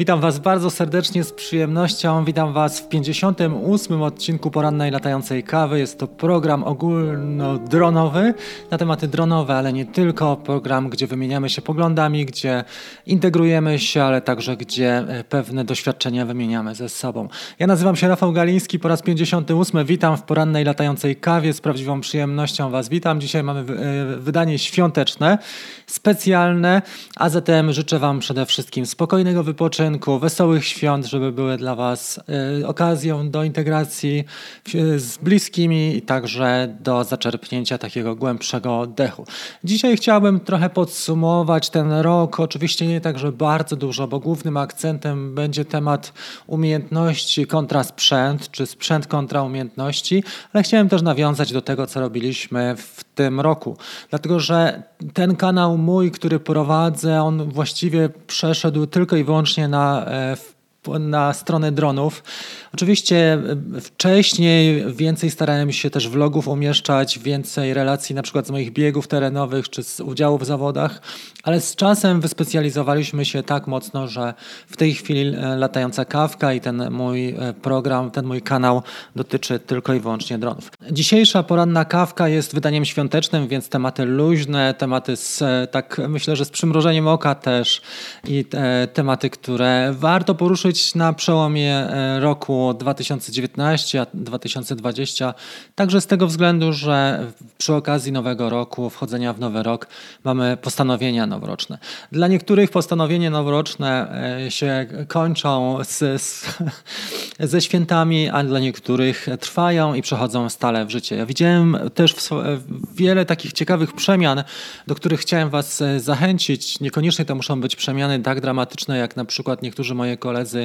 Witam Was bardzo serdecznie, z przyjemnością. Witam Was w 58. odcinku Porannej Latającej Kawy. Jest to program ogólnodronowy na tematy dronowe, ale nie tylko. Program, gdzie wymieniamy się poglądami, gdzie integrujemy się, ale także gdzie e, pewne doświadczenia wymieniamy ze sobą. Ja nazywam się Rafał Galiński, po raz 58. Witam w Porannej Latającej Kawie. Z prawdziwą przyjemnością Was witam. Dzisiaj mamy e, wydanie świąteczne, specjalne, a zatem życzę Wam przede wszystkim spokojnego wypoczynku wesołych świąt, żeby były dla Was y, okazją do integracji z bliskimi i także do zaczerpnięcia takiego głębszego oddechu. Dzisiaj chciałbym trochę podsumować ten rok. Oczywiście nie tak, że bardzo dużo, bo głównym akcentem będzie temat umiejętności kontra sprzęt, czy sprzęt kontra umiejętności, ale chciałem też nawiązać do tego, co robiliśmy w tym roku. Dlatego, że ten kanał mój, który prowadzę, on właściwie przeszedł tylko i wyłącznie na e, na stronę dronów. Oczywiście e, wcześniej więcej starałem się też vlogów umieszczać, więcej relacji na przykład z moich biegów terenowych czy z udziału w zawodach, ale z czasem wyspecjalizowaliśmy się tak mocno, że w tej chwili e, latająca kawka i ten mój e, program, ten mój kanał dotyczy tylko i wyłącznie dronów. Dzisiejsza poranna kawka jest wydaniem świątecznym, więc tematy luźne, tematy z tak myślę, że z przymrożeniem oka też i tematy, które warto poruszyć na przełomie e, roku 2019 a 2020, także z tego względu, że przy okazji nowego roku, wchodzenia w nowy rok, mamy postanowienia noworoczne. Dla niektórych postanowienia noworoczne e, się kończą z, z, ze świętami, a dla niektórych trwają i przechodzą stale w życie. Ja widziałem też wiele takich ciekawych przemian, do których chciałem Was e, zachęcić. Niekoniecznie to muszą być przemiany tak dramatyczne, jak na przykład niektórzy moi koledzy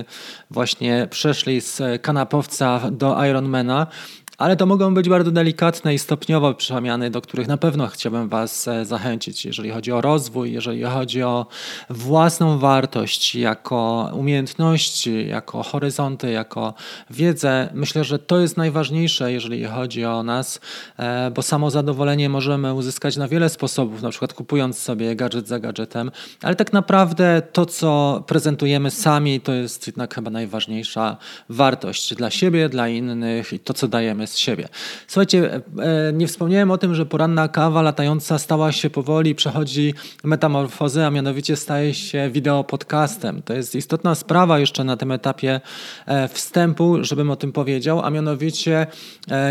właśnie przeszli z kanapowca do Ironmana ale to mogą być bardzo delikatne i stopniowe przemiany, do których na pewno chciałbym Was e, zachęcić, jeżeli chodzi o rozwój, jeżeli chodzi o własną wartość, jako umiejętności, jako horyzonty, jako wiedzę. Myślę, że to jest najważniejsze, jeżeli chodzi o nas, e, bo samo zadowolenie możemy uzyskać na wiele sposobów, na przykład kupując sobie gadżet za gadżetem, ale tak naprawdę to, co prezentujemy sami, to jest jednak chyba najważniejsza wartość dla siebie, dla innych i to, co dajemy z siebie. Słuchajcie, e, e, nie wspomniałem o tym, że poranna kawa latająca stała się powoli, przechodzi metamorfozę, a mianowicie staje się wideo podcastem. To jest istotna sprawa jeszcze na tym etapie e, wstępu, żebym o tym powiedział, a mianowicie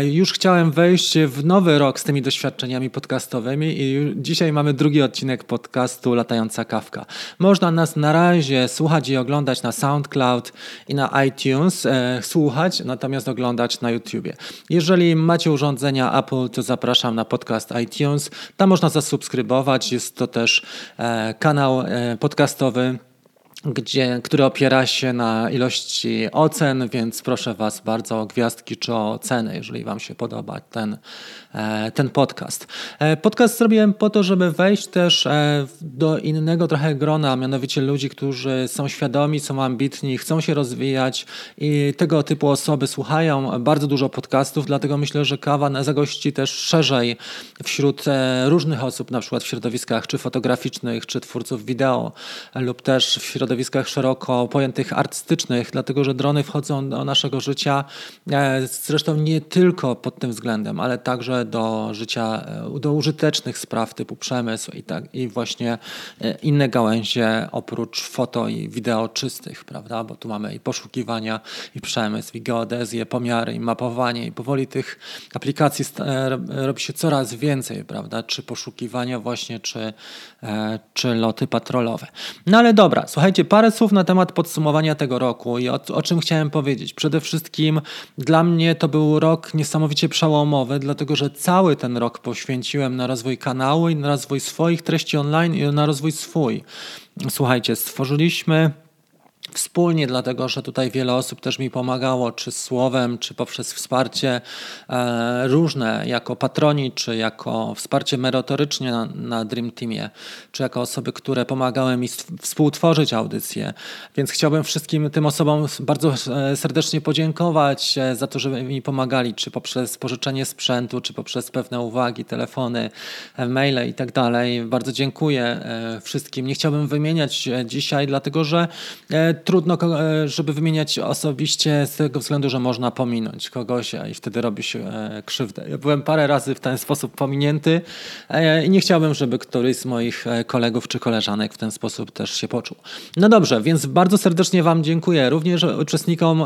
już chciałem wejść w nowy rok z tymi doświadczeniami podcastowymi i dzisiaj mamy drugi odcinek podcastu Latająca Kawka. Można nas na razie słuchać i oglądać na SoundCloud i na iTunes, słuchać, natomiast oglądać na YouTubie. Jeżeli macie urządzenia Apple, to zapraszam na podcast iTunes. Tam można zasubskrybować. Jest to też e, kanał e, podcastowy gdzie, który opiera się na ilości ocen, więc proszę Was bardzo o gwiazdki czy o oceny, jeżeli Wam się podoba ten, e, ten podcast. E, podcast zrobiłem po to, żeby wejść też e, do innego trochę grona, mianowicie ludzi, którzy są świadomi, są ambitni, chcą się rozwijać i tego typu osoby słuchają bardzo dużo podcastów, dlatego myślę, że kawa zagości też szerzej wśród różnych osób, na przykład w środowiskach czy fotograficznych, czy twórców wideo lub też w środowiskach środowiskach szeroko pojętych artystycznych, dlatego że drony wchodzą do naszego życia, e, zresztą nie tylko pod tym względem, ale także do życia, e, do użytecznych spraw typu przemysł i, tak, i właśnie e, inne gałęzie oprócz foto i wideo czystych, prawda? Bo tu mamy i poszukiwania, i przemysł, i geodezję, pomiary, i mapowanie, i powoli tych aplikacji robi się coraz więcej, prawda? Czy poszukiwania właśnie, czy, czy loty patrolowe. No ale dobra, słuchajcie, parę słów na temat podsumowania tego roku i o, o, czym chciałem powiedzieć. Przede wszystkim dla mnie to był rok niesamowicie przełomowy, dlatego że cały ten rok poświęciłem na rozwój kanału i na rozwój swoich treści online i na rozwój swój. Słuchajcie, stworzyliśmy wspólnie, dlatego że tutaj wiele osób też mi pomagało, czy słowem, czy poprzez wsparcie e, różne, jako patroni, czy jako wsparcie merytorycznie na, na Dream Teamie, czy jako osoby, które pomagały mi współtworzyć audycję. Więc chciałbym wszystkim tym osobom bardzo e, serdecznie podziękować e, za to, że mi pomagali, czy poprzez pożyczenie sprzętu, czy poprzez pewne uwagi, telefony, e, maile i tak dalej. Bardzo dziękuję wszystkim. Nie chciałbym wymieniać dzisiaj, dlatego że trudno, e, żeby wymieniać osobiście z tego względu, że można pominąć kogoś i wtedy robi się e, krzywdę. Ja byłem parę razy w ten sposób pominięty i nie chciałbym, żeby któryś z moich kolegów czy koleżanek w ten sposób też się poczuł. No dobrze, więc bardzo serdecznie Wam dziękuję. Również uczestnikom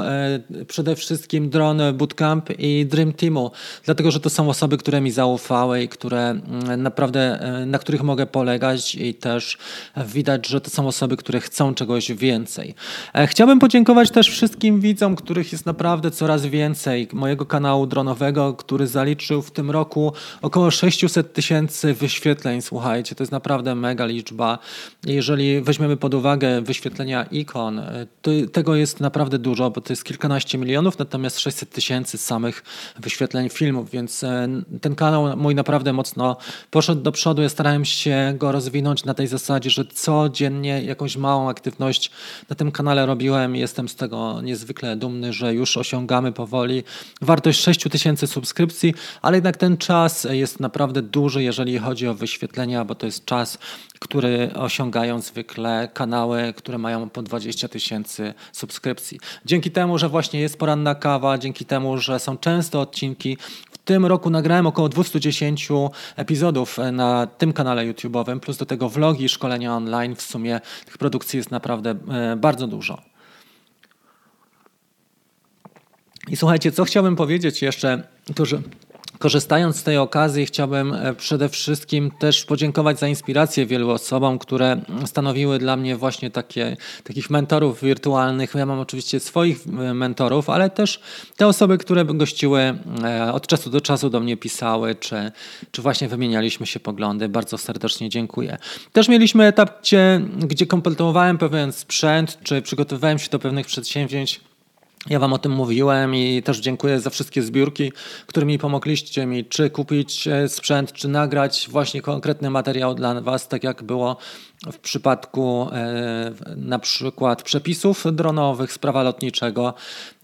przede wszystkim Drone Bootcamp i Dream Teamu, dlatego że to są osoby, które mi zaufały i które mm, naprawdę, na których mogę polegać i też widać, że to są osoby, które chcą czegoś więcej. E, chciałbym podziękować też wszystkim widzom, których jest naprawdę coraz więcej. Mojego kanału dronowego, który zaliczył w tym roku około 600 tysięcy wyświetleń. Słuchajcie, to jest naprawdę mega liczba. Jeżeli weźmiemy pod uwagę wyświetlenia ikon, e, tego jest naprawdę dużo, bo to jest kilkanaście milionów, natomiast 600 tysięcy samych wyświetleń filmów, więc e, ten kanał mój naprawdę mocno poszedł do przodu. Ja starałem się go rozwinąć na tej zasadzie, że codziennie jakąś małą aktywność na tym kanale robiłem i jestem z tego niezwykle dumny, że już osiągamy powoli wartość 6000 subskrypcji, ale jednak ten czas jest naprawdę duży, jeżeli chodzi o wyświetlenia, bo to jest czas, który osiągają zwykle kanały, które mają po 20 tysięcy subskrypcji. Dzięki temu, że właśnie jest poranna kawa, dzięki temu, że są często odcinki, tym roku nagrałem około 210 epizodów e, na tym kanale YouTube'owym, plus do tego vlogi, szkolenia online. W sumie tych produkcji jest naprawdę e, bardzo dużo. I słuchajcie, co chciałbym powiedzieć jeszcze, to że Korzystając z tej okazji, chciałbym e, przede wszystkim też podziękować za inspirację wielu osobom, które stanowiły dla mnie właśnie takie, takich mentorów wirtualnych. Ja mam oczywiście swoich e, mentorów, ale też te osoby, które gościły e, od czasu do czasu do mnie pisały, czy, czy właśnie wymienialiśmy się poglądy. Bardzo serdecznie dziękuję. Też mieliśmy etap, gdzie, gdzie kompletowałem pewien sprzęt, czy przygotowywałem się do pewnych przedsięwzięć ja Wam o tym mówiłem i też dziękuję za wszystkie zbiórki, którymi pomogliście mi, czy kupić e, sprzęt, czy nagrać właśnie konkretny materiał dla Was, tak jak było w przypadku e, na przykład przepisów dronowych z prawa lotniczego,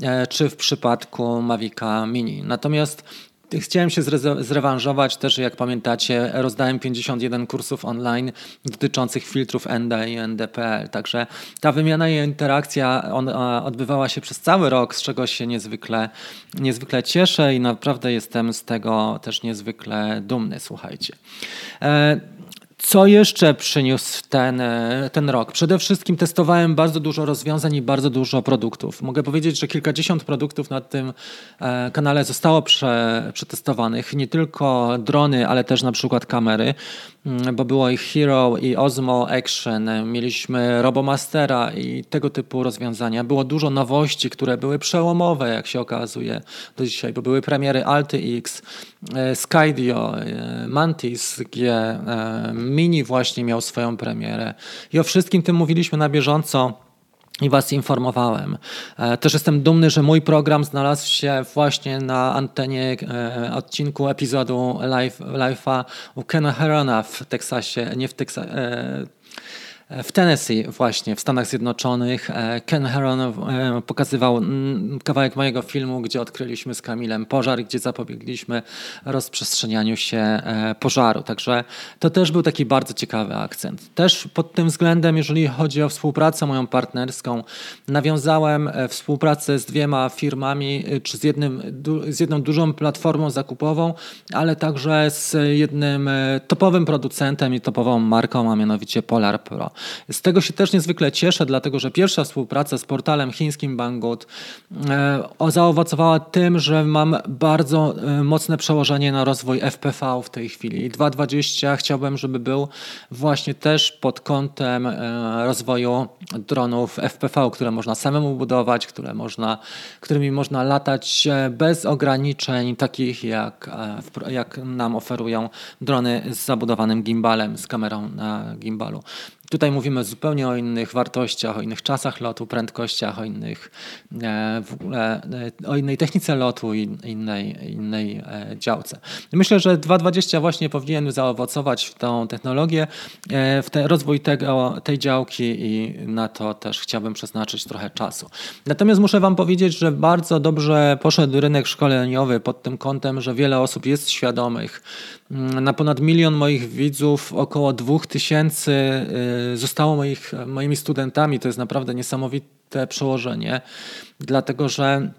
e, czy w przypadku Mavica Mini. Natomiast Chciałem się zrewanżować też, jak pamiętacie, rozdałem 51 kursów online dotyczących filtrów ND i NDPL. Także ta wymiana i interakcja on, odbywała się przez cały rok, z czego się niezwykle, niezwykle cieszę i naprawdę jestem z tego też niezwykle dumny. Słuchajcie. E, co jeszcze przyniósł ten, e, ten rok? Przede wszystkim testowałem bardzo dużo rozwiązań i bardzo dużo produktów. Mogę powiedzieć, że kilkadziesiąt produktów na tym e, kanale zostało prze, przetestowanych. Nie tylko drony, ale też na przykład kamery, mm, bo było ich Hero i Osmo Action. Mieliśmy Robomastera i tego typu rozwiązania. Było dużo nowości, które były przełomowe, jak się okazuje do dzisiaj, bo były premiery Alty X, e, Skydio, Mantis G, Mini właśnie miał swoją premierę. I o wszystkim tym mówiliśmy na bieżąco i Was informowałem. E, też jestem dumny, że mój program znalazł się właśnie na antenie e, odcinku epizodu live, live'a u Kena Herona w Teksasie, nie w Teksasie, w Tennessee właśnie, w Stanach Zjednoczonych. E, Ken Heron e, pokazywał mm, kawałek mojego filmu, gdzie odkryliśmy z Kamilem pożar, gdzie zapobiegliśmy rozprzestrzenianiu się e, pożaru. Także to też był taki bardzo ciekawy akcent. Też pod tym względem, jeżeli chodzi o współpracę moją partnerską, nawiązałem współpracę z dwiema firmami, czy z, jednym, z jedną dużą platformą zakupową, ale także z jednym topowym producentem i topową marką, a mianowicie Polar Pro. Z tego się też niezwykle cieszę, dlatego że pierwsza współpraca z portalem chińskim Banggood e, zaowocowała tym, że mam bardzo e, mocne przełożenie na rozwój FPV w tej chwili. 2.20 chciałbym, żeby był właśnie też pod kątem e, rozwoju dronów FPV, które można samemu budować, które można, którymi można latać bez ograniczeń takich jak, jak nam oferują drony z zabudowanym gimbalem, z kamerą na gimbalu. Tutaj mówimy zupełnie o innych wartościach, o innych czasach lotu, prędkościach, o innych e, ogóle, e, o innej technice lotu i innej, innej e, działce. Myślę, że 2.20 właśnie powinien zaowocować w tą technologię, w ten rozwój tego, tej działki i na to też chciałbym przeznaczyć trochę czasu. Natomiast muszę Wam powiedzieć, że bardzo dobrze poszedł rynek szkoleniowy pod tym kątem, że wiele osób jest świadomych. Mm, na ponad milion moich widzów około 2000 zostało moich, moimi studentami. To jest naprawdę niesamowite przełożenie, dlatego że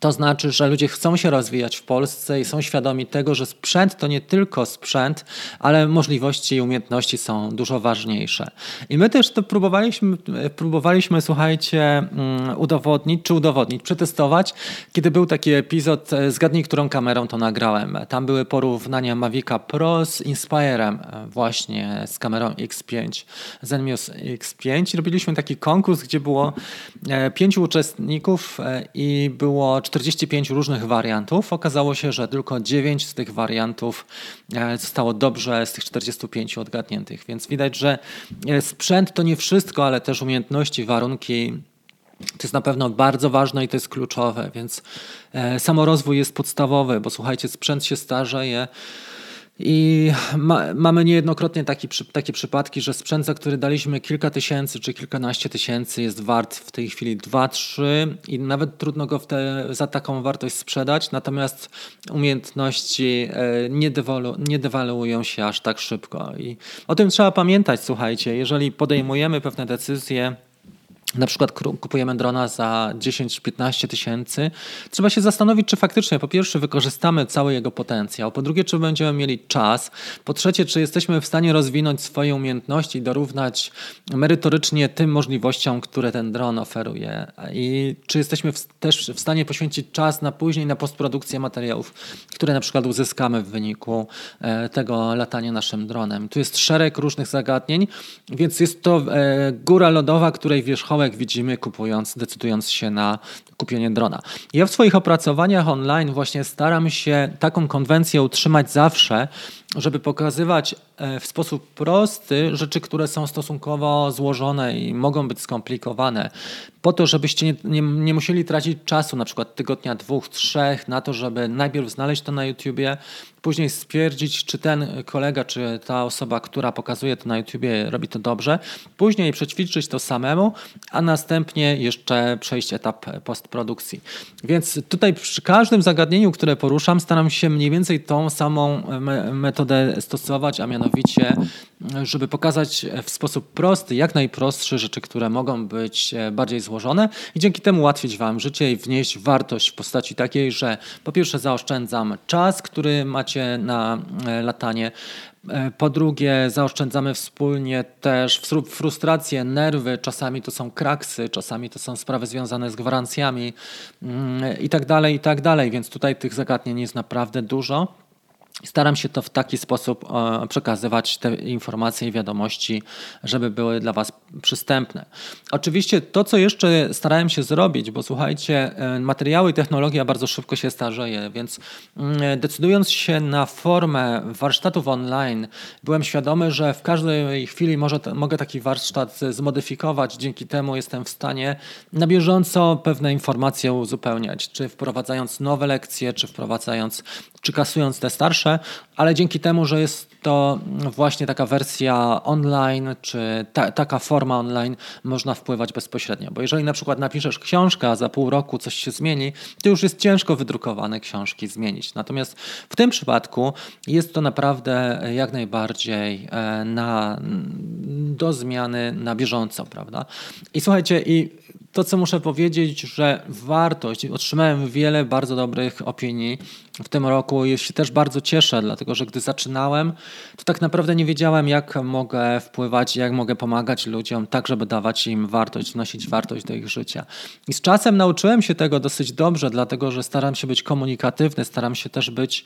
to znaczy, że ludzie chcą się rozwijać w Polsce i są świadomi tego, że sprzęt to nie tylko sprzęt, ale możliwości i umiejętności są dużo ważniejsze. I my też to próbowaliśmy, próbowaliśmy słuchajcie, mm, udowodnić, czy udowodnić, przetestować, kiedy był taki epizod e, Zgadnij, którą kamerą to nagrałem. Tam były porównania Mavica Pro z Inspirem, e, właśnie z kamerą X5, Zenmuse X5. Robiliśmy taki konkurs, gdzie było e, pięciu uczestników i było 45 różnych wariantów. Okazało się, że tylko 9 z tych wariantów e, zostało dobrze z tych 45 odgadniętych. Więc widać, że e, sprzęt to nie wszystko, ale też umiejętności, warunki. To jest na pewno bardzo ważne i to jest kluczowe, więc e, samorozwój jest podstawowy, bo słuchajcie, sprzęt się starzeje. I ma, mamy niejednokrotnie taki, takie przypadki, że sprzęt, za który daliśmy kilka tysięcy czy kilkanaście tysięcy, jest wart w tej chwili 2-3 i nawet trudno go te, za taką wartość sprzedać, natomiast umiejętności e, nie, dewalu, nie dewaluują się aż tak szybko. I o tym trzeba pamiętać, słuchajcie, jeżeli podejmujemy pewne decyzje, na przykład kupujemy drona za 10-15 tysięcy, trzeba się zastanowić, czy faktycznie po pierwsze wykorzystamy cały jego potencjał, po drugie, czy będziemy mieli czas, po trzecie, czy jesteśmy w stanie rozwinąć swoje umiejętności i dorównać merytorycznie tym możliwościom, które ten dron oferuje i czy jesteśmy w, też w stanie poświęcić czas na później na postprodukcję materiałów, które na przykład uzyskamy w wyniku e, tego latania naszym dronem. Tu jest szereg różnych zagadnień, więc jest to e, góra lodowa, której wierzchołek jak widzimy, kupując, decydując się na kupienie drona. Ja w swoich opracowaniach online właśnie staram się taką konwencję utrzymać zawsze, żeby pokazywać e, w sposób prosty rzeczy, które są stosunkowo złożone i mogą być skomplikowane, po to, żebyście nie, nie, nie, musieli tracić czasu, na przykład tygodnia, dwóch, trzech, na to, żeby najpierw znaleźć to na YouTubie, później stwierdzić, czy ten kolega, czy ta osoba, która pokazuje to na YouTubie, robi to dobrze, później przećwiczyć to samemu, a następnie jeszcze przejść etap postprodukcji. Więc tutaj przy każdym zagadnieniu, które poruszam, staram się mniej więcej tą samą metodę metodę stosować, a mianowicie, żeby pokazać w sposób prosty, jak najprostsze rzeczy, które mogą być e, bardziej złożone i dzięki temu ułatwić Wam życie i wnieść wartość w postaci takiej, że po pierwsze zaoszczędzam czas, który macie na e, latanie, e, po drugie, zaoszczędzamy wspólnie też frustrację, nerwy, czasami to są kraksy, czasami to są sprawy związane z gwarancjami mm, i tak dalej, i tak dalej. Więc tutaj tych zagadnień jest naprawdę dużo. Staram się to w taki sposób e, przekazywać te informacje i wiadomości, żeby były dla Was przystępne. Oczywiście to, co jeszcze starałem się zrobić, bo słuchajcie, e, materiały i technologia bardzo szybko się starzeje, więc mm, decydując się na formę warsztatów online, byłem świadomy, że w każdej chwili może, mogę taki warsztat zmodyfikować. Dzięki temu jestem w stanie na bieżąco pewne informacje uzupełniać, czy wprowadzając nowe lekcje, czy wprowadzając, czy kasując te starsze ale dzięki temu, że jest to właśnie taka wersja online, czy ta, taka forma online, można wpływać bezpośrednio. Bo jeżeli na przykład napiszesz książkę, a za pół roku coś się zmieni, to już jest ciężko wydrukowane książki zmienić. Natomiast w tym przypadku jest to naprawdę jak najbardziej e, na, do zmiany na bieżąco, prawda? I słuchajcie, i to, co muszę powiedzieć, że wartość, otrzymałem wiele bardzo dobrych opinii w tym roku i się też bardzo cieszę, dlatego że gdy zaczynałem, to tak naprawdę nie wiedziałem, jak mogę wpływać, jak mogę pomagać ludziom, tak żeby dawać im wartość, wnosić wartość do ich życia. I z czasem nauczyłem się tego dosyć dobrze, dlatego że staram się być komunikatywny, staram się też być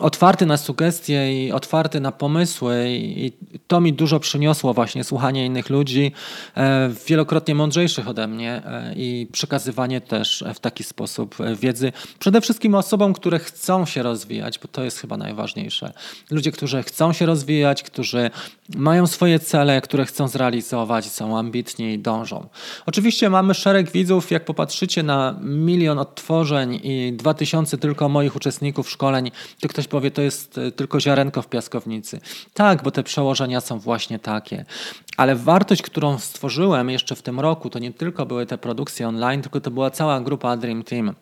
otwarty na sugestie i otwarty na pomysły i to mi dużo przyniosło właśnie słuchanie innych ludzi, e, wielokrotnie mądrzejszych ode mnie e, i przekazywanie też w taki sposób wiedzy przede wszystkim osobom, które chcą się rozwijać, bo to jest chyba najważniejsze. Ludzie, którzy chcą się rozwijać, którzy mają swoje cele, które chcą zrealizować, są ambitni i dążą. Oczywiście mamy szereg widzów, jak popatrzycie na milion odtworzeń i dwa tysiące tylko moich uczestników szkoleń, to ktoś powie, to jest e, tylko ziarenko w piaskownicy. Tak, bo te przełożenia są właśnie takie. Ale wartość, którą stworzyłem jeszcze w tym roku, to nie tylko były te produkcje online, tylko to była cała grupa Dream Team.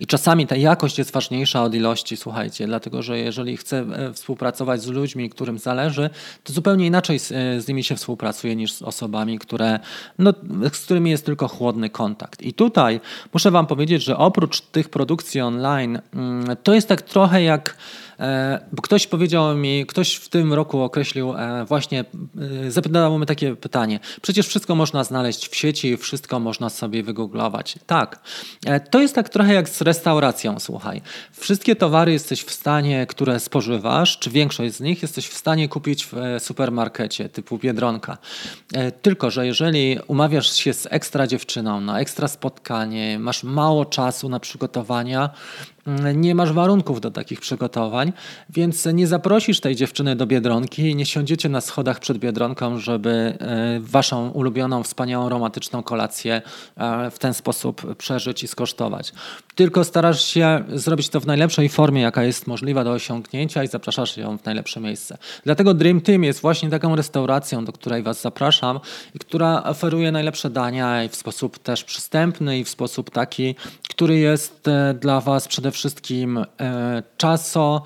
I czasami ta jakość jest ważniejsza od ilości, słuchajcie, dlatego że jeżeli chcę e, współpracować z ludźmi, którym zależy, to zupełnie inaczej z, e, z nimi się współpracuje niż z osobami, które, no, z którymi jest tylko chłodny kontakt. I tutaj muszę Wam powiedzieć, że oprócz tych produkcji online, mm, to jest tak trochę jak E, ktoś powiedział mi, ktoś w tym roku określił właśnie, zapytał mnie takie pytanie. Przecież wszystko można znaleźć w sieci, wszystko można sobie wygooglować. Tak. To jest tak trochę jak z restauracją, słuchaj. Wszystkie towary jesteś w stanie, które spożywasz, czy większość z nich jesteś w stanie kupić w supermarkecie typu Biedronka. Tylko, że jeżeli umawiasz się z ekstra dziewczyną na ekstra spotkanie, masz mało czasu na przygotowania, nie masz warunków do takich przygotowań, więc nie zaprosisz tej dziewczyny do biedronki i nie siądziecie na schodach przed biedronką, żeby e, waszą ulubioną, wspaniałą, romantyczną kolację e, w ten sposób przeżyć i skosztować. Tylko starasz się zrobić to w najlepszej formie, jaka jest możliwa do osiągnięcia i zapraszasz ją w najlepsze miejsce. Dlatego Dream Team jest właśnie taką restauracją, do której was zapraszam i która oferuje najlepsze dania i w sposób też przystępny i w sposób taki, który jest e, dla was przede wszystkim e, czaso,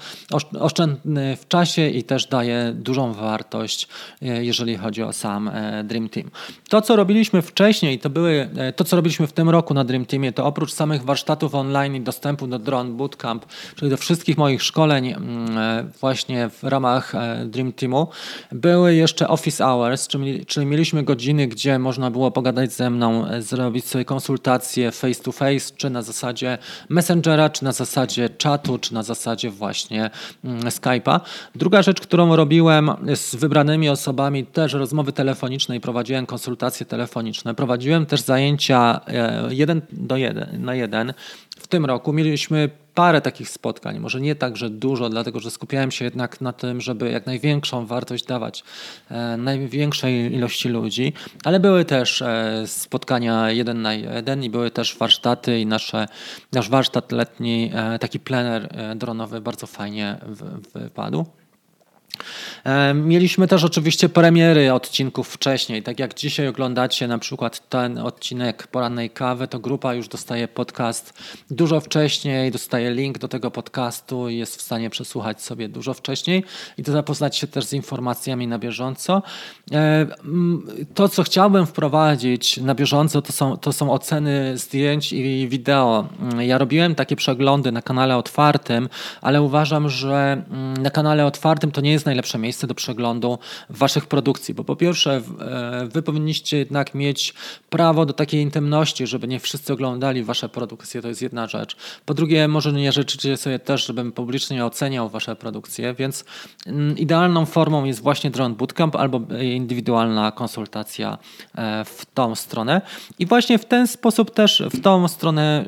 oszczędny w czasie i też daje dużą wartość, e, jeżeli chodzi o sam Dream Team. To, co robiliśmy wcześniej, to były, to, co robiliśmy w tym roku na Dream Teamie, to oprócz samych warsztatów online i dostępu do Drone Bootcamp, czyli do wszystkich moich szkoleń mm, właśnie w ramach Dream Teamu, były jeszcze office hours, czyli, czyli mieliśmy godziny, gdzie można było pogadać ze mną, zrobić sobie konsultacje face to face, czy na zasadzie Messengera, czy na zasadzie czatu, czy na zasadzie właśnie mm, Skype'a. Druga rzecz, którą robiłem z wybranymi osobami, też rozmowy telefoniczne i prowadziłem konsultacje telefoniczne. Prowadziłem też zajęcia e, jeden do jeden, na jeden. W tym roku mieliśmy parę takich spotkań, może nie tak, że dużo, dlatego że skupiałem się jednak na tym, żeby jak największą wartość dawać e, największej ilości ludzi, ale były też e, spotkania jeden na jeden i były też warsztaty i nasze, nasz warsztat letni, e, taki plener dronowy bardzo fajnie wypadł. E, mieliśmy też oczywiście premiery odcinków wcześniej. Tak jak dzisiaj oglądacie na przykład ten odcinek porannej kawy, to grupa już dostaje podcast dużo wcześniej, dostaje link do tego podcastu i jest w stanie przesłuchać sobie dużo wcześniej i to zapoznać się też z informacjami na bieżąco. E, to, co chciałbym wprowadzić na bieżąco, to są, to są oceny zdjęć i wideo. Ja robiłem takie przeglądy na kanale otwartym, ale uważam, że na kanale otwartym to nie jest najlepsze miejsce do przeglądu waszych produkcji, bo po pierwsze e, wy powinniście jednak mieć prawo do takiej intymności, żeby nie wszyscy oglądali wasze produkcje, to jest jedna rzecz. Po drugie, może nie życzycie sobie też, żebym publicznie oceniał wasze produkcje, więc mm, idealną formą jest właśnie Drone Bootcamp albo indywidualna konsultacja e, w tą stronę. I właśnie w ten sposób też w tą stronę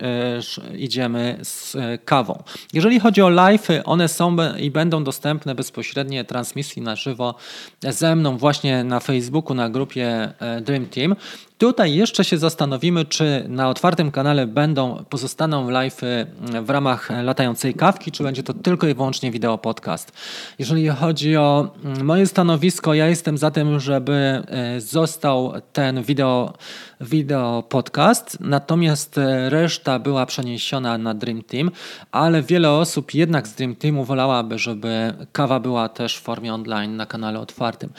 e, idziemy z kawą. Jeżeli chodzi o live, one są i będą dostępne bezpośrednio transmisji na żywo ze mną właśnie na Facebooku, na grupie e, Dream Team. Tutaj jeszcze się zastanowimy, czy na otwartym kanale będą, pozostaną live w ramach latającej kawki, czy będzie to tylko i wyłącznie wideo podcast. Jeżeli chodzi o mm, moje stanowisko, ja jestem za tym, żeby e, został ten wideo, wideo podcast, natomiast e, reszta była przeniesiona na Dream Team, ale wiele osób jednak z Dream Teamu wolałaby, żeby kawa była też w formie online na kanale otwartym.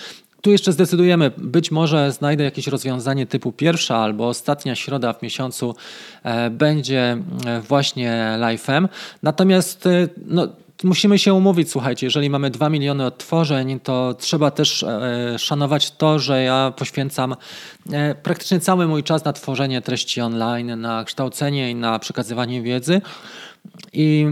Tu jeszcze zdecydujemy, być może znajdę jakieś rozwiązanie typu pierwsza albo ostatnia środa w miesiącu e, będzie e, właśnie live'em. Natomiast e, no, musimy się umówić, słuchajcie, jeżeli mamy 2 miliony odtworzeń, to trzeba też szanować to, że ja poświęcam praktycznie cały mój czas na tworzenie treści online, na kształcenie i na przekazywanie wiedzy. I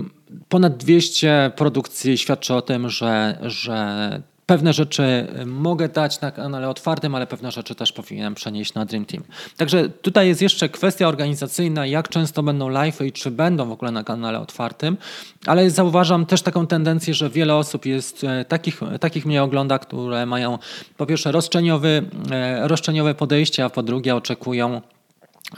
ponad 200 produkcji świadczy o tym, że, że Pewne rzeczy y, mogę dać na kanale otwartym, ale pewne rzeczy też powinienem przenieść na Dream Team. Także tutaj jest jeszcze kwestia organizacyjna, jak często będą live i czy będą w ogóle na kanale otwartym, ale zauważam też taką tendencję, że wiele osób jest e, takich, takich mnie ogląda, które mają po pierwsze roszczeniowy, e, roszczeniowe podejście, a po drugie oczekują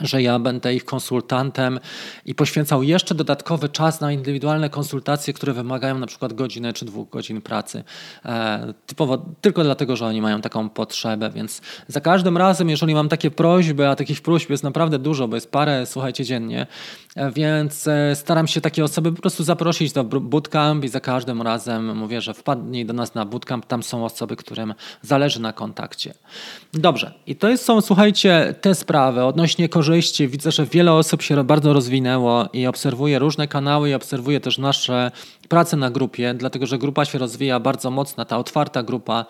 że ja będę ich konsultantem i poświęcał jeszcze dodatkowy czas na indywidualne konsultacje, które wymagają na przykład godziny czy dwóch godzin pracy. E, typowo tylko dlatego, że oni mają taką potrzebę, więc za każdym razem, jeżeli mam takie prośby, a takich próśb jest naprawdę dużo, bo jest parę, słuchajcie, dziennie, więc e, staram się takie osoby po prostu zaprosić do bootcamp i za każdym razem mówię, że wpadnij do nas na bootcamp, tam są osoby, którym zależy na kontakcie. Dobrze, i to są, słuchajcie, te sprawy odnośnie korzyści. Widzę, że wiele osób się bardzo rozwinęło i obserwuję różne kanały i obserwuję też nasze prace na grupie, dlatego że grupa się rozwija bardzo mocno, ta otwarta grupa.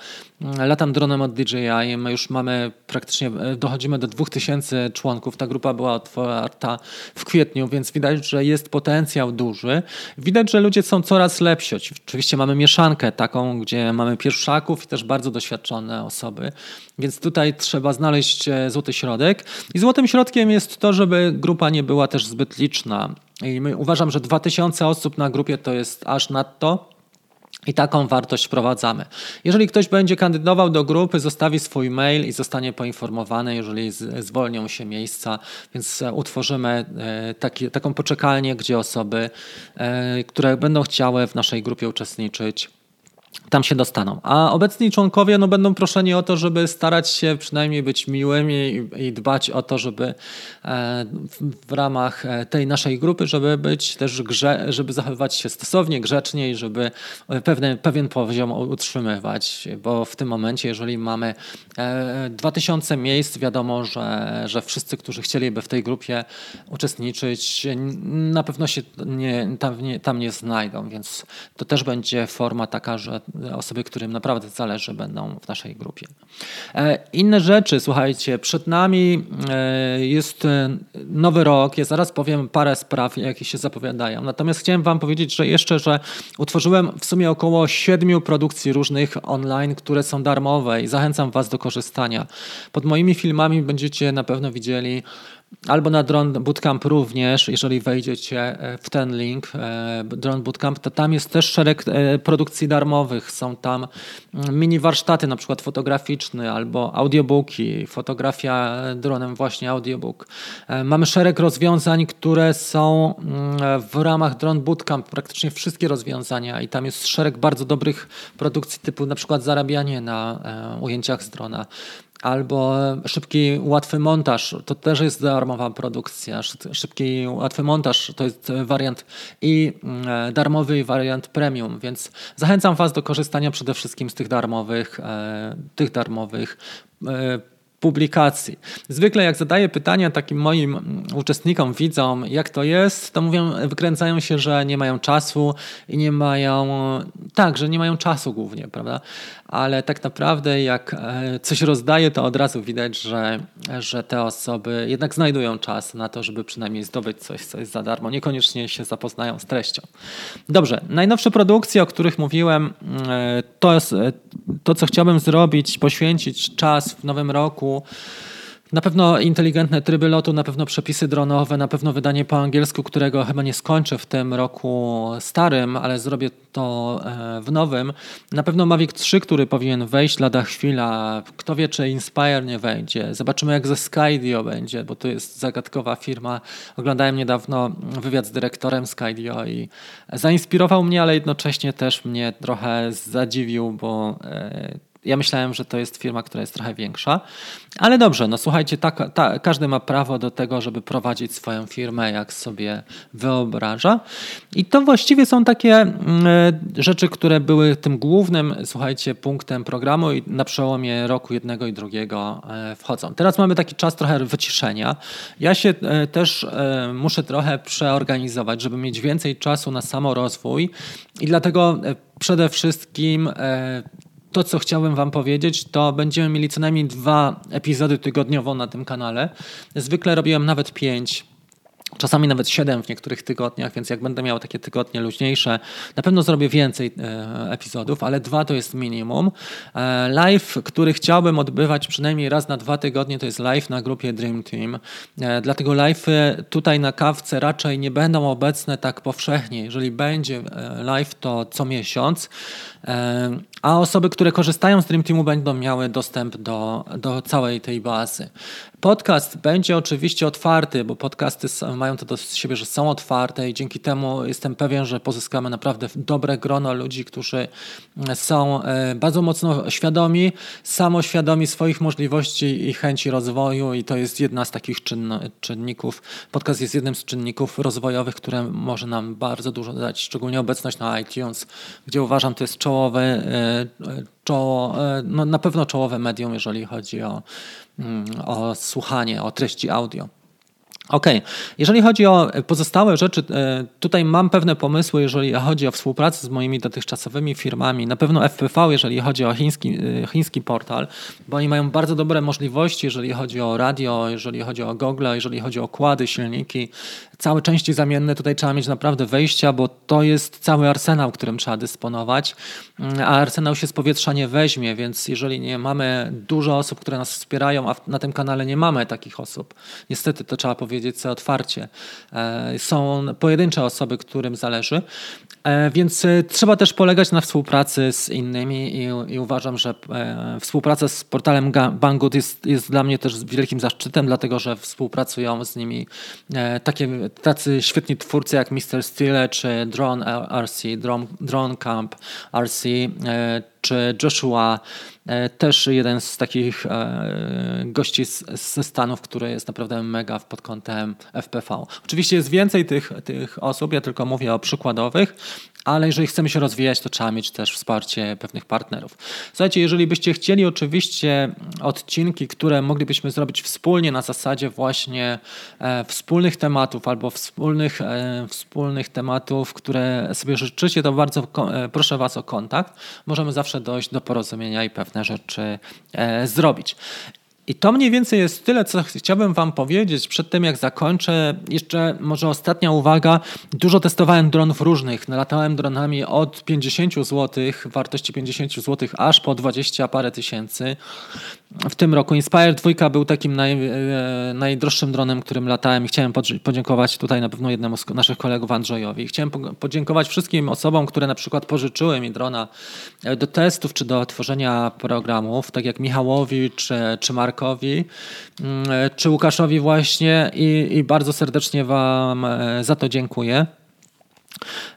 Latam dronem od DJI, my już mamy praktycznie, e, dochodzimy do 2000 członków. Ta grupa była otwarta w kwietniu, więc widać, że jest potencjał duży. Widać, że ludzie są coraz lepsi. Oczywiście mamy mieszankę taką, gdzie mamy pierwszaków i też bardzo doświadczone osoby, więc tutaj trzeba znaleźć e, złoty środek. I złotym środkiem jest to, żeby grupa nie była też zbyt liczna. I uważam, że 2000 osób na grupie to jest aż nadto. I taką wartość wprowadzamy. Jeżeli ktoś będzie kandydował do grupy, zostawi swój mail i zostanie poinformowany, jeżeli zwolnią się miejsca, więc e, utworzymy e, taki, taką poczekalnię, gdzie osoby, e, które będą chciały w naszej grupie uczestniczyć, tam się dostaną. A obecni członkowie no, będą proszeni o to, żeby starać się przynajmniej być miłymi i, i dbać o to, żeby e, w, ramach e, tej naszej grupy, żeby być też grze, żeby zachowywać się stosownie, grzecznie i żeby pewne, pewien poziom utrzymywać, bo w tym momencie, jeżeli mamy e, 2000 miejsc, wiadomo, że, że wszyscy, którzy chcieliby w tej grupie uczestniczyć, na pewno się nie, tam, nie, tam nie znajdą, więc to też będzie forma taka, że osoby, którym naprawdę zależy, będą w naszej grupie. E, inne rzeczy, słuchajcie, przed nami e, jest e, nowy rok. Ja zaraz powiem parę spraw, jakie się zapowiadają. Natomiast chciałem Wam powiedzieć, że jeszcze, że utworzyłem w sumie około siedmiu produkcji różnych online, które są darmowe i zachęcam Was do korzystania. Pod moimi filmami będziecie na pewno widzieli Albo na Drone Bootcamp również, jeżeli wejdziecie e, w ten link, e, Drone Bootcamp, to tam jest też szereg e, produkcji darmowych. Są tam mm, mini warsztaty, na przykład fotograficzny albo audiobooki, fotografia dronem, właśnie audiobook. Mamy szereg rozwiązań, które są mm, w ramach Drone Bootcamp, praktycznie wszystkie rozwiązania i tam jest szereg bardzo dobrych produkcji typu na przykład zarabianie na ujęciach z drona albo szybki, łatwy montaż, to też jest darmowa produkcja. Szybki, łatwy montaż to jest wariant i mm, darmowy wariant premium, więc zachęcam Was do korzystania przede wszystkim z tych darmowych, e, tych darmowych e, publikacji. Zwykle jak zadaję pytania takim moim uczestnikom, widzom, jak to jest, to mówią, wykręcają się, że nie mają czasu i nie mają, tak, że nie mają czasu głównie, prawda? Ale tak naprawdę jak e, coś rozdaję, to od razu widać, że, że te osoby jednak znajdują czas na to, żeby przynajmniej zdobyć coś, co jest za darmo. Niekoniecznie się zapoznają z treścią. Dobrze, najnowsze produkcje, o których mówiłem, e, to, e, to co chciałbym zrobić, poświęcić czas w nowym roku, na pewno inteligentne tryby lotu, na pewno przepisy dronowe, na pewno wydanie po angielsku, którego chyba nie skończę w tym roku starym, ale zrobię to e, w nowym. Na pewno Mavic 3, który powinien wejść lada chwila. Kto wie, czy Inspire nie wejdzie. Zobaczymy, jak ze Skydio będzie, bo to jest zagadkowa firma. Oglądałem niedawno wywiad z dyrektorem Skydio i zainspirował mnie, ale jednocześnie też mnie trochę zadziwił, bo e, ja myślałem, że to jest firma, która jest trochę większa, ale dobrze, no słuchajcie, tak, ta, każdy ma prawo do tego, żeby prowadzić swoją firmę, jak sobie wyobraża. I to właściwie są takie e, rzeczy, które były tym głównym, słuchajcie, punktem programu i na przełomie roku jednego i drugiego e, wchodzą. Teraz mamy taki czas trochę wyciszenia. Ja się e, też muszę trochę przeorganizować, żeby mieć więcej czasu na samorozwój i dlatego przede wszystkim to, co chciałem Wam powiedzieć, to będziemy mieli co najmniej dwa epizody tygodniowo na tym kanale. Zwykle robiłem nawet pięć Czasami nawet 7 w niektórych tygodniach, więc jak będę miał takie tygodnie luźniejsze, na pewno zrobię więcej e, epizodów, ale dwa to jest minimum. E, live, który chciałbym odbywać przynajmniej raz na dwa tygodnie, to jest live na grupie Dream Team. E, dlatego live tutaj na kawce raczej nie będą obecne tak powszechnie. Jeżeli będzie live, to co miesiąc. A osoby, które korzystają z Dream Teamu, będą miały dostęp do, do całej tej bazy. Podcast będzie oczywiście otwarty, bo podcasty mają to do siebie, że są otwarte i dzięki temu jestem pewien, że pozyskamy naprawdę dobre grono ludzi, którzy są e, bardzo mocno świadomi, samoświadomi swoich możliwości i chęci rozwoju i to jest jedna z takich czynników. Podcast jest jednym z czynników rozwojowych, które może nam bardzo dużo dać, szczególnie obecność na iTunes, gdzie uważam to jest czołowe, e, czoło, e, no na pewno czołowe medium, jeżeli chodzi o, mm, o słuchanie, o treści audio. OK, jeżeli chodzi o pozostałe rzeczy, e, tutaj mam pewne pomysły, jeżeli chodzi o współpracę z moimi dotychczasowymi firmami. Na pewno FPV, jeżeli chodzi o chiński, e, chiński portal, bo oni mają bardzo dobre możliwości, jeżeli chodzi o radio, jeżeli chodzi o Google, jeżeli chodzi o kłady, silniki, całe części zamienne. Tutaj trzeba mieć naprawdę wejścia, bo to jest cały arsenał, którym trzeba dysponować, mm, a arsenał się z powietrza nie weźmie, więc jeżeli nie mamy dużo osób, które nas wspierają, a na tym kanale nie mamy takich osób, niestety to trzeba powiedzieć, powiedzieć sobie otwarcie. E, są pojedyncze osoby, którym zależy, e, więc e, trzeba też polegać na współpracy z innymi i, i uważam, że współpraca z portalem Banggood jest, jest dla mnie też wielkim zaszczytem, dlatego że współpracują z nimi takie, tacy świetni twórcy jak Mr. Steele czy Drone RC, Drone, Drone Camp RC, czy Joshua, e, też jeden z takich e, gości ze Stanów, który jest naprawdę mega pod kątem FPV. Oczywiście jest więcej tych, tych osób, ja tylko mówię o przykładowych, ale jeżeli chcemy się rozwijać, to trzeba mieć też wsparcie pewnych partnerów. Słuchajcie, jeżeli byście chcieli oczywiście odcinki, które moglibyśmy zrobić wspólnie na zasadzie właśnie e, wspólnych tematów albo wspólnych, e, wspólnych tematów, które sobie życzycie, to bardzo e, proszę Was o kontakt. Możemy zawsze dojść do porozumienia i pewne rzeczy e, zrobić. I to mniej więcej jest tyle, co chciałbym Wam powiedzieć przed tym, jak zakończę. Jeszcze może ostatnia uwaga. Dużo testowałem dronów różnych. Nalatałem dronami od 50 zł, wartości 50 zł, aż po 20 parę tysięcy w tym roku. Inspire 2 był takim naj, e, najdroższym dronem, którym latałem i chciałem podziękować tutaj na pewno jednemu z naszych kolegów Andrzejowi. Chciałem podziękować wszystkim osobom, które na przykład pożyczyły mi drona e, do testów czy do tworzenia programów, tak jak Michałowi czy, czy Markowi, mm, e, czy Łukaszowi właśnie i, i bardzo serdecznie Wam za to dziękuję.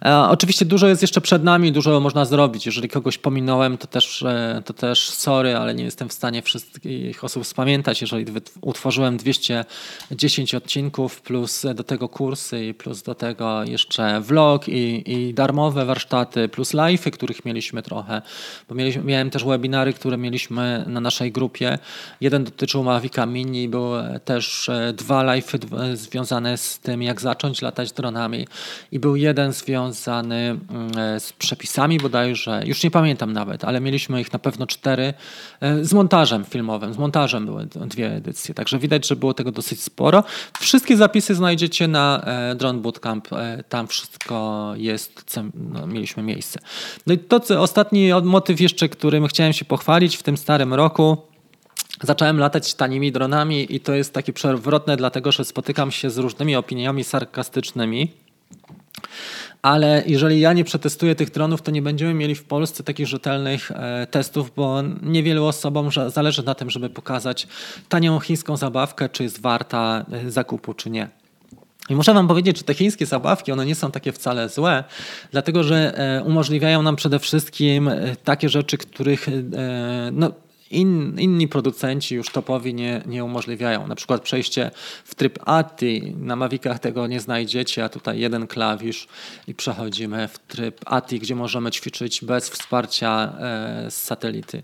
E, oczywiście dużo jest jeszcze przed nami, dużo można zrobić. Jeżeli kogoś pominąłem, to też, e, to też sorry, ale nie jestem w stanie wszystkich osób spamiętać. Jeżeli utworzyłem 210 odcinków, plus do tego kursy, i plus do tego jeszcze vlog i, i darmowe warsztaty, plus live'y, których mieliśmy trochę, bo mieliśmy, miałem też webinary, które mieliśmy na naszej grupie. Jeden dotyczył Mavica Mini, były też e, dwa live'y związane z tym, jak zacząć latać dronami i był jeden związany mm, e, z przepisami bodajże, już nie pamiętam nawet, ale mieliśmy ich na pewno cztery, e, z montażem filmowym, z montażem były dwie edycje, także widać, że było tego dosyć sporo. Wszystkie zapisy znajdziecie na e, Drone Bootcamp, tam wszystko jest, no, mieliśmy miejsce. No i to, co, ostatni motyw jeszcze, którym chciałem się pochwalić w tym starym roku, Zacząłem latać tanimi dronami i to jest takie przewrotne, dlatego że spotykam się z różnymi opiniami sarkastycznymi ale jeżeli ja nie przetestuję tych dronów, to nie będziemy mieli w Polsce takich rzetelnych e, testów, bo niewielu osobom zależy na tym, żeby pokazać tanią chińską zabawkę, czy jest warta e, zakupu, czy nie. I muszę Wam powiedzieć, że te chińskie zabawki, one nie są takie wcale złe, dlatego że e, umożliwiają nam przede wszystkim takie rzeczy, których no, In, inni producenci już topowi nie, nie umożliwiają. Na przykład przejście w tryb ATI. Na Mavicach tego nie znajdziecie, a tutaj jeden klawisz i przechodzimy w tryb ATI, gdzie możemy ćwiczyć bez wsparcia e, z satelity.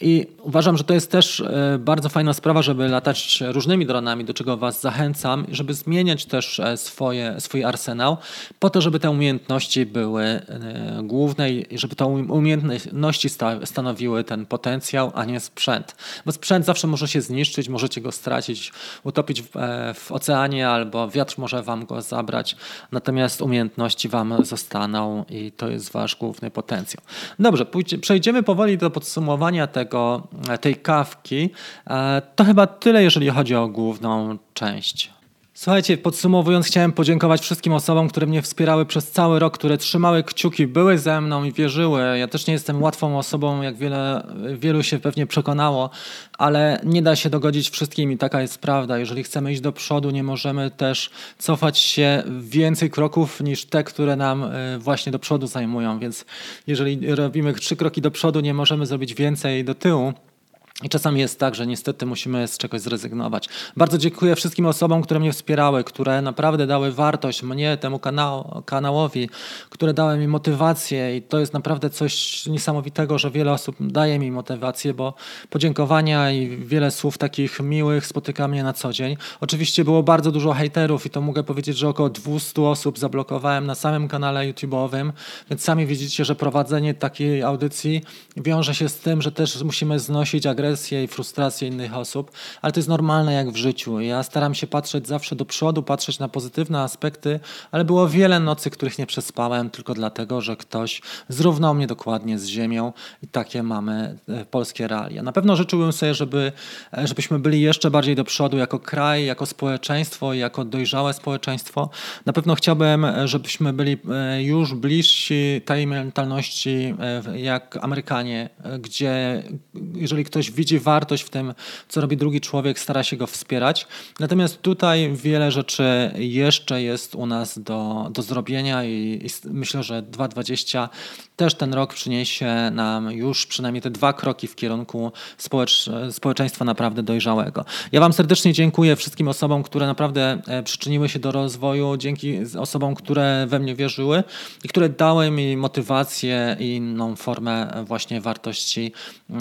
I uważam, że to jest też e, bardzo fajna sprawa, żeby latać różnymi dronami, do czego Was zachęcam, żeby zmieniać też e, swoje, swój arsenał, po to, żeby te umiejętności były e, główne i żeby te umiejętności stanowiły ten potencjał, a nie sprzęt. Bo sprzęt zawsze może się zniszczyć, możecie go stracić, utopić w, w oceanie albo wiatr może Wam go zabrać, natomiast umiejętności Wam zostaną i to jest Wasz główny potencjał. Dobrze, przejdziemy powoli do podsumowania tego, tego, tej kawki. E, to chyba tyle, jeżeli chodzi o główną część. Słuchajcie, podsumowując, chciałem podziękować wszystkim osobom, które mnie wspierały przez cały rok, które trzymały kciuki, były ze mną i wierzyły. Ja też nie jestem łatwą osobą, jak wiele, wielu się pewnie przekonało, ale nie da się dogodzić wszystkim i taka jest prawda. Jeżeli chcemy iść do przodu, nie możemy też cofać się więcej kroków niż te, które nam e, właśnie do przodu zajmują. Więc jeżeli robimy trzy kroki do przodu, nie możemy zrobić więcej do tyłu. I czasami jest tak, że niestety musimy z czegoś zrezygnować. Bardzo dziękuję wszystkim osobom, które mnie wspierały, które naprawdę dały wartość mnie, temu kanał, kanałowi, które dały mi motywację i to jest naprawdę coś niesamowitego, że wiele osób daje mi motywację, bo podziękowania i wiele słów takich miłych spotyka mnie na co dzień. Oczywiście było bardzo dużo hejterów i to mogę powiedzieć, że około 200 osób zablokowałem na samym kanale YouTube'owym, więc sami widzicie, że prowadzenie takiej audycji wiąże się z tym, że też musimy znosić agresję agresję i frustrację innych osób, ale to jest normalne jak w życiu. Ja staram się patrzeć zawsze do przodu, patrzeć na pozytywne aspekty, ale było wiele nocy, których nie przespałem tylko dlatego, że ktoś zrównał mnie dokładnie z ziemią i takie mamy e, polskie realia. Na pewno życzyłbym sobie, żeby, e, żebyśmy byli jeszcze bardziej do przodu jako kraj, jako społeczeństwo, jako dojrzałe społeczeństwo. Na pewno chciałbym, e, żebyśmy byli już bliżsi tej mentalności jak Amerykanie, gdzie jeżeli ktoś widzi wartość w tym, co robi drugi człowiek, stara się go wspierać. Natomiast tutaj wiele rzeczy jeszcze jest u nas do, do zrobienia i, i myślę, że 2020 też ten rok przyniesie nam już przynajmniej te dwa kroki w kierunku społecz, społeczeństwa naprawdę dojrzałego. Ja Wam serdecznie dziękuję wszystkim osobom, które naprawdę e, przyczyniły się do rozwoju, dzięki osobom, które we mnie wierzyły i które dały mi motywację i inną formę właśnie wartości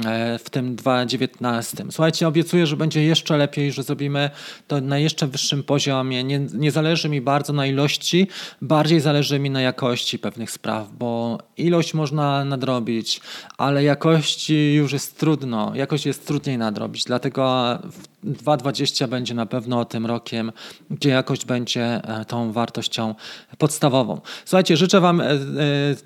e, w tym 2019. Słuchajcie, obiecuję, że będzie jeszcze lepiej, że zrobimy to na jeszcze wyższym poziomie. Nie, nie zależy mi bardzo na ilości, bardziej zależy mi na jakości pewnych spraw, bo ilość można nadrobić, ale jakości już jest trudno. Jakość jest trudniej nadrobić, dlatego 2020 będzie na pewno tym rokiem, gdzie jakość będzie e, tą wartością podstawową. Słuchajcie, życzę Wam e, e,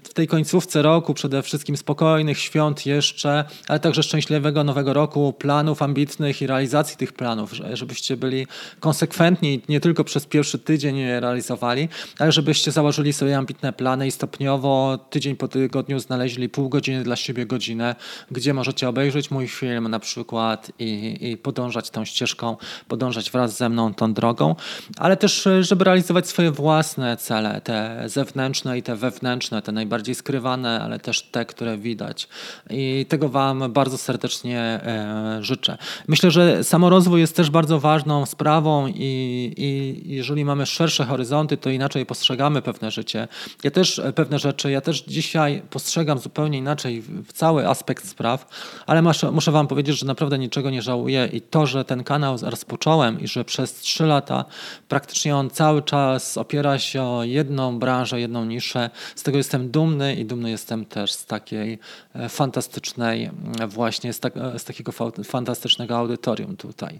w tej końcówce roku przede wszystkim spokojnych świąt jeszcze, ale także szczęśliwego nowego roku, planów ambitnych i realizacji tych planów, żebyście byli konsekwentni nie tylko przez pierwszy tydzień je realizowali, ale żebyście założyli sobie ambitne plany i stopniowo tydzień po tygodniu znaleźli pół godziny dla siebie godzinę, gdzie możecie obejrzeć mój film na przykład i, i podążać tą ścieżką, podążać wraz ze mną tą drogą, ale też, e, żeby realizować swoje własne cele, te zewnętrzne i te wewnętrzne, te najbardziej skrywane, ale też te, które widać. I tego Wam bardzo serdecznie e, życzę. Myślę, że samorozwój jest też bardzo ważną sprawą i, i jeżeli mamy szersze horyzonty, to inaczej postrzegamy pewne życie. Ja też e, pewne rzeczy, ja też dzisiaj postrzegam zupełnie inaczej cały aspekt spraw, ale muszę, muszę Wam powiedzieć, że naprawdę niczego nie żałuję i to, że ten kanał rozpocząłem i że przez trzy lata praktycznie on cały czas opiera się o jedną branżę, jedną niszę. Z tego jestem dumny i dumny jestem też z takiej e, fantastycznej, e, właśnie z, tak, e, z takiego fantastycznego audytorium tutaj.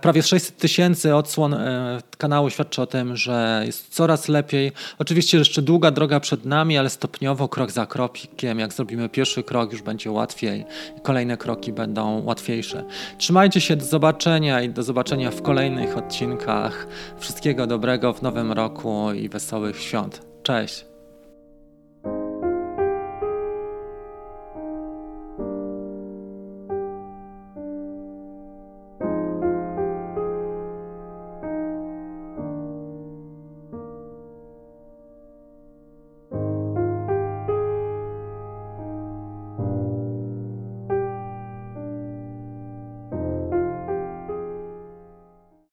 Prawie 600 tysięcy odsłon kanału świadczy o tym, że jest coraz lepiej. Oczywiście jeszcze długa droga przed nami, ale stopniowo, krok za krokiem, jak zrobimy pierwszy krok, już będzie łatwiej. Kolejne kroki będą łatwiejsze. Trzymajcie się, do zobaczenia i do zobaczenia w kolejnych odcinkach. Wszystkiego dobrego w nowym roku i wesołych świąt. Cześć!